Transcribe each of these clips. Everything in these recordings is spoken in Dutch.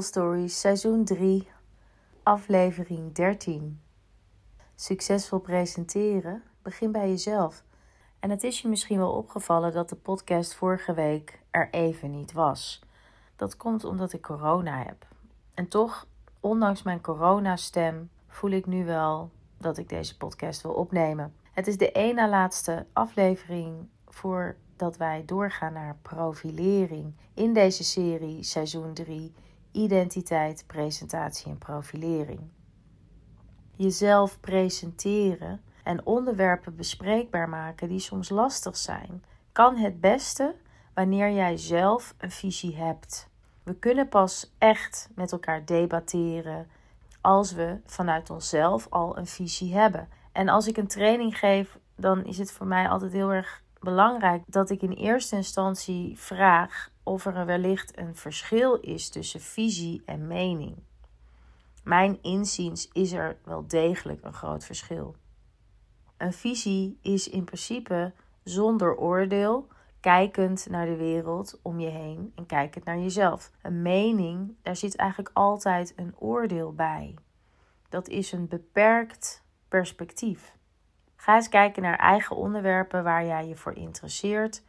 Stories, seizoen 3, aflevering 13. Succesvol presenteren, begin bij jezelf. En het is je misschien wel opgevallen dat de podcast vorige week er even niet was. Dat komt omdat ik corona heb. En toch, ondanks mijn coronastem, voel ik nu wel dat ik deze podcast wil opnemen. Het is de één na laatste aflevering voordat wij doorgaan naar profilering in deze serie, seizoen 3 identiteit, presentatie en profilering. Jezelf presenteren en onderwerpen bespreekbaar maken die soms lastig zijn, kan het beste wanneer jij zelf een visie hebt. We kunnen pas echt met elkaar debatteren als we vanuit onszelf al een visie hebben. En als ik een training geef, dan is het voor mij altijd heel erg belangrijk dat ik in eerste instantie vraag of er wellicht een verschil is tussen visie en mening. Mijn inziens is er wel degelijk een groot verschil. Een visie is in principe zonder oordeel, kijkend naar de wereld om je heen en kijkend naar jezelf. Een mening, daar zit eigenlijk altijd een oordeel bij. Dat is een beperkt perspectief. Ga eens kijken naar eigen onderwerpen waar jij je voor interesseert.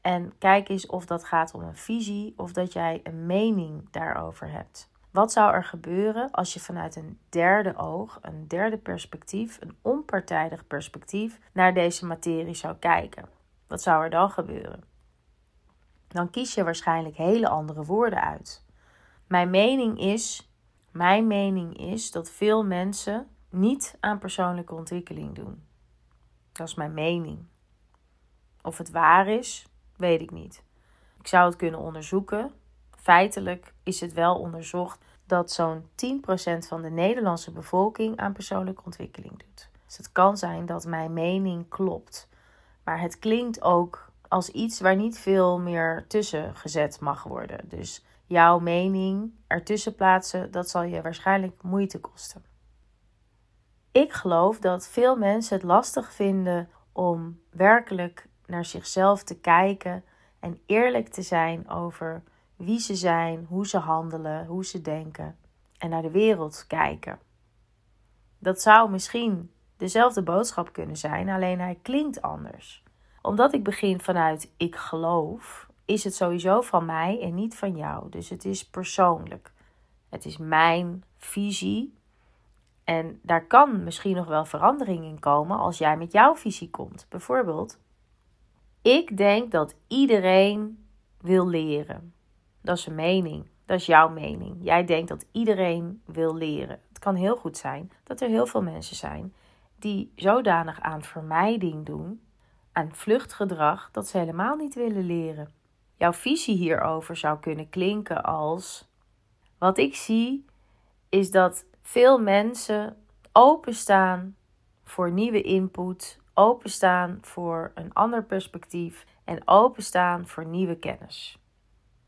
En kijk eens of dat gaat om een visie of dat jij een mening daarover hebt. Wat zou er gebeuren als je vanuit een derde oog, een derde perspectief, een onpartijdig perspectief naar deze materie zou kijken? Wat zou er dan gebeuren? Dan kies je waarschijnlijk hele andere woorden uit. Mijn mening is, mijn mening is dat veel mensen niet aan persoonlijke ontwikkeling doen. Dat is mijn mening. Of het waar is, weet ik niet. Ik zou het kunnen onderzoeken. Feitelijk is het wel onderzocht dat zo'n 10% van de Nederlandse bevolking aan persoonlijke ontwikkeling doet. Dus het kan zijn dat mijn mening klopt. Maar het klinkt ook als iets waar niet veel meer tussen gezet mag worden. Dus jouw mening ertussen plaatsen, dat zal je waarschijnlijk moeite kosten. Ik geloof dat veel mensen het lastig vinden om werkelijk naar zichzelf te kijken en eerlijk te zijn over wie ze zijn, hoe ze handelen, hoe ze denken en naar de wereld kijken. Dat zou misschien dezelfde boodschap kunnen zijn, alleen hij klinkt anders. Omdat ik begin vanuit ik geloof, is het sowieso van mij en niet van jou. Dus het is persoonlijk. Het is mijn visie en daar kan misschien nog wel verandering in komen als jij met jouw visie komt. Bijvoorbeeld, ik denk dat iedereen wil leren. Dat is een mening. Dat is jouw mening. Jij denkt dat iedereen wil leren. Het kan heel goed zijn dat er heel veel mensen zijn die zodanig aan vermijding doen, aan vluchtgedrag, dat ze helemaal niet willen leren. Jouw visie hierover zou kunnen klinken als: Wat ik zie is dat veel mensen openstaan voor nieuwe input, openstaan voor een ander perspectief en openstaan voor nieuwe kennis.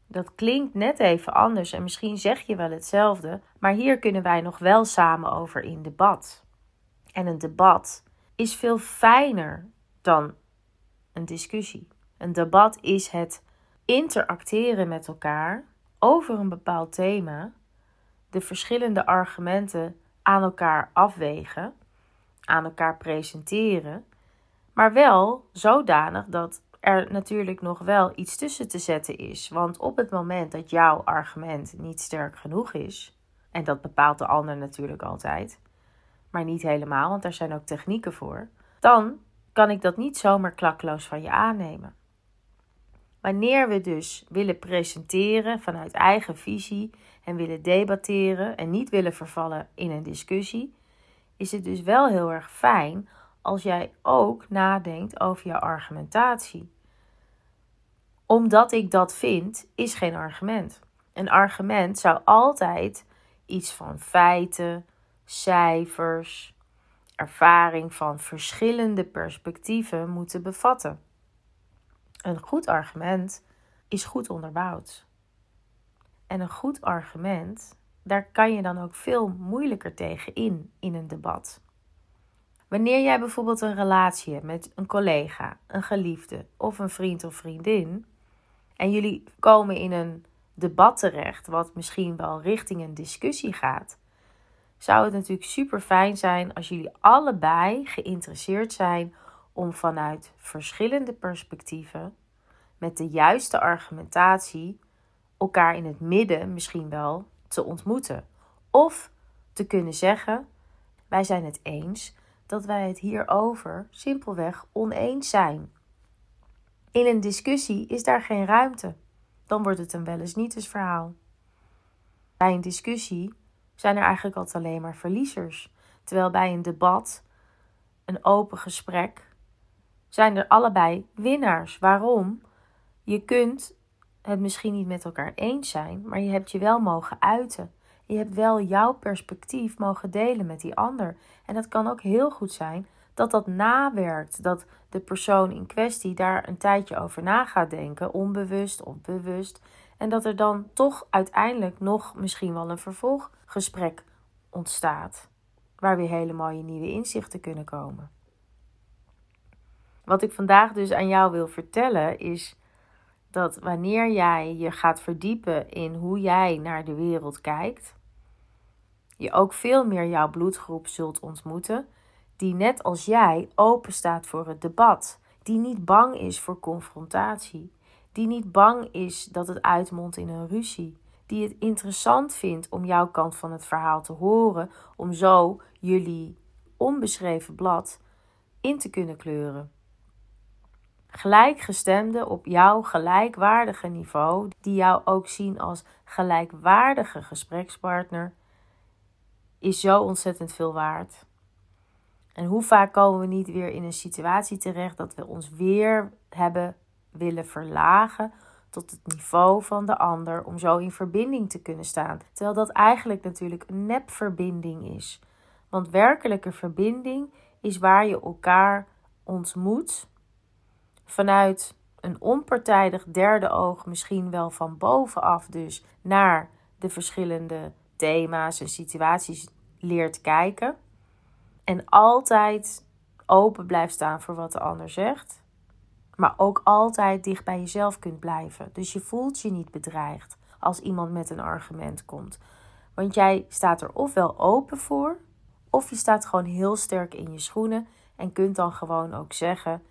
Dat klinkt net even anders en misschien zeg je wel hetzelfde, maar hier kunnen wij nog wel samen over in debat. En een debat is veel fijner dan een discussie. Een debat is het interacteren met elkaar over een bepaald thema de verschillende argumenten aan elkaar afwegen, aan elkaar presenteren, maar wel zodanig dat er natuurlijk nog wel iets tussen te zetten is. Want op het moment dat jouw argument niet sterk genoeg is, en dat bepaalt de ander natuurlijk altijd, maar niet helemaal, want daar zijn ook technieken voor, dan kan ik dat niet zomaar klakloos van je aannemen. Wanneer we dus willen presenteren vanuit eigen visie en willen debatteren en niet willen vervallen in een discussie, is het dus wel heel erg fijn als jij ook nadenkt over je argumentatie. Omdat ik dat vind, is geen argument. Een argument zou altijd iets van feiten, cijfers, ervaring van verschillende perspectieven moeten bevatten. Een goed argument is goed onderbouwd. En een goed argument, daar kan je dan ook veel moeilijker tegen in in een debat. Wanneer jij bijvoorbeeld een relatie hebt met een collega, een geliefde of een vriend of vriendin en jullie komen in een debat terecht, wat misschien wel richting een discussie gaat, zou het natuurlijk super fijn zijn als jullie allebei geïnteresseerd zijn om vanuit verschillende perspectieven, met de juiste argumentatie, elkaar in het midden misschien wel te ontmoeten. Of te kunnen zeggen: wij zijn het eens dat wij het hierover simpelweg oneens zijn. In een discussie is daar geen ruimte. Dan wordt het een wel eens niet eens verhaal. Bij een discussie zijn er eigenlijk altijd alleen maar verliezers. Terwijl bij een debat, een open gesprek, zijn er allebei winnaars. Waarom? Je kunt het misschien niet met elkaar eens zijn, maar je hebt je wel mogen uiten. Je hebt wel jouw perspectief mogen delen met die ander. En dat kan ook heel goed zijn dat dat nawerkt. Dat de persoon in kwestie daar een tijdje over na gaat denken, onbewust of bewust. En dat er dan toch uiteindelijk nog misschien wel een vervolggesprek ontstaat. Waar weer hele mooie nieuwe inzichten kunnen komen. Wat ik vandaag dus aan jou wil vertellen is dat wanneer jij je gaat verdiepen in hoe jij naar de wereld kijkt, je ook veel meer jouw bloedgroep zult ontmoeten, die net als jij open staat voor het debat, die niet bang is voor confrontatie, die niet bang is dat het uitmondt in een ruzie, die het interessant vindt om jouw kant van het verhaal te horen, om zo jullie onbeschreven blad in te kunnen kleuren gelijkgestemden op jouw gelijkwaardige niveau, die jou ook zien als gelijkwaardige gesprekspartner, is zo ontzettend veel waard. En hoe vaak komen we niet weer in een situatie terecht dat we ons weer hebben willen verlagen tot het niveau van de ander om zo in verbinding te kunnen staan. Terwijl dat eigenlijk natuurlijk een nepverbinding is. Want werkelijke verbinding is waar je elkaar ontmoet vanuit een onpartijdig derde oog, misschien wel van bovenaf dus, naar de verschillende thema's en situaties leert kijken. En altijd open blijft staan voor wat de ander zegt. Maar ook altijd dicht bij jezelf kunt blijven. Dus je voelt je niet bedreigd als iemand met een argument komt. Want jij staat er ofwel open voor, of je staat gewoon heel sterk in je schoenen en kunt dan gewoon ook zeggen: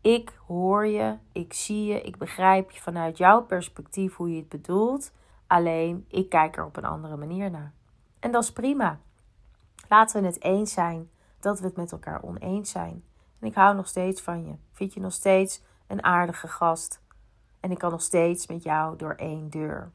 ik hoor je, ik zie je, ik begrijp je vanuit jouw perspectief hoe je het bedoelt. Alleen ik kijk er op een andere manier naar. En dat is prima. Laten we het eens zijn dat we het met elkaar oneens zijn. En ik hou nog steeds van je. Vind je nog steeds een aardige gast. En ik kan nog steeds met jou door één deur.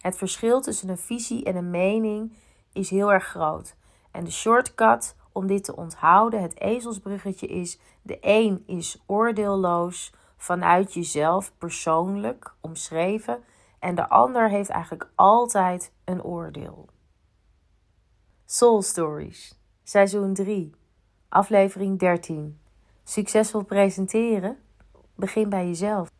Het verschil tussen een visie en een mening is heel erg groot. En de shortcut om dit te onthouden. Het ezelsbruggetje is: de een is oordeelloos vanuit jezelf persoonlijk omschreven, en de ander heeft eigenlijk altijd een oordeel. Soul Stories, seizoen 3, aflevering 13. Succesvol presenteren? Begin bij jezelf.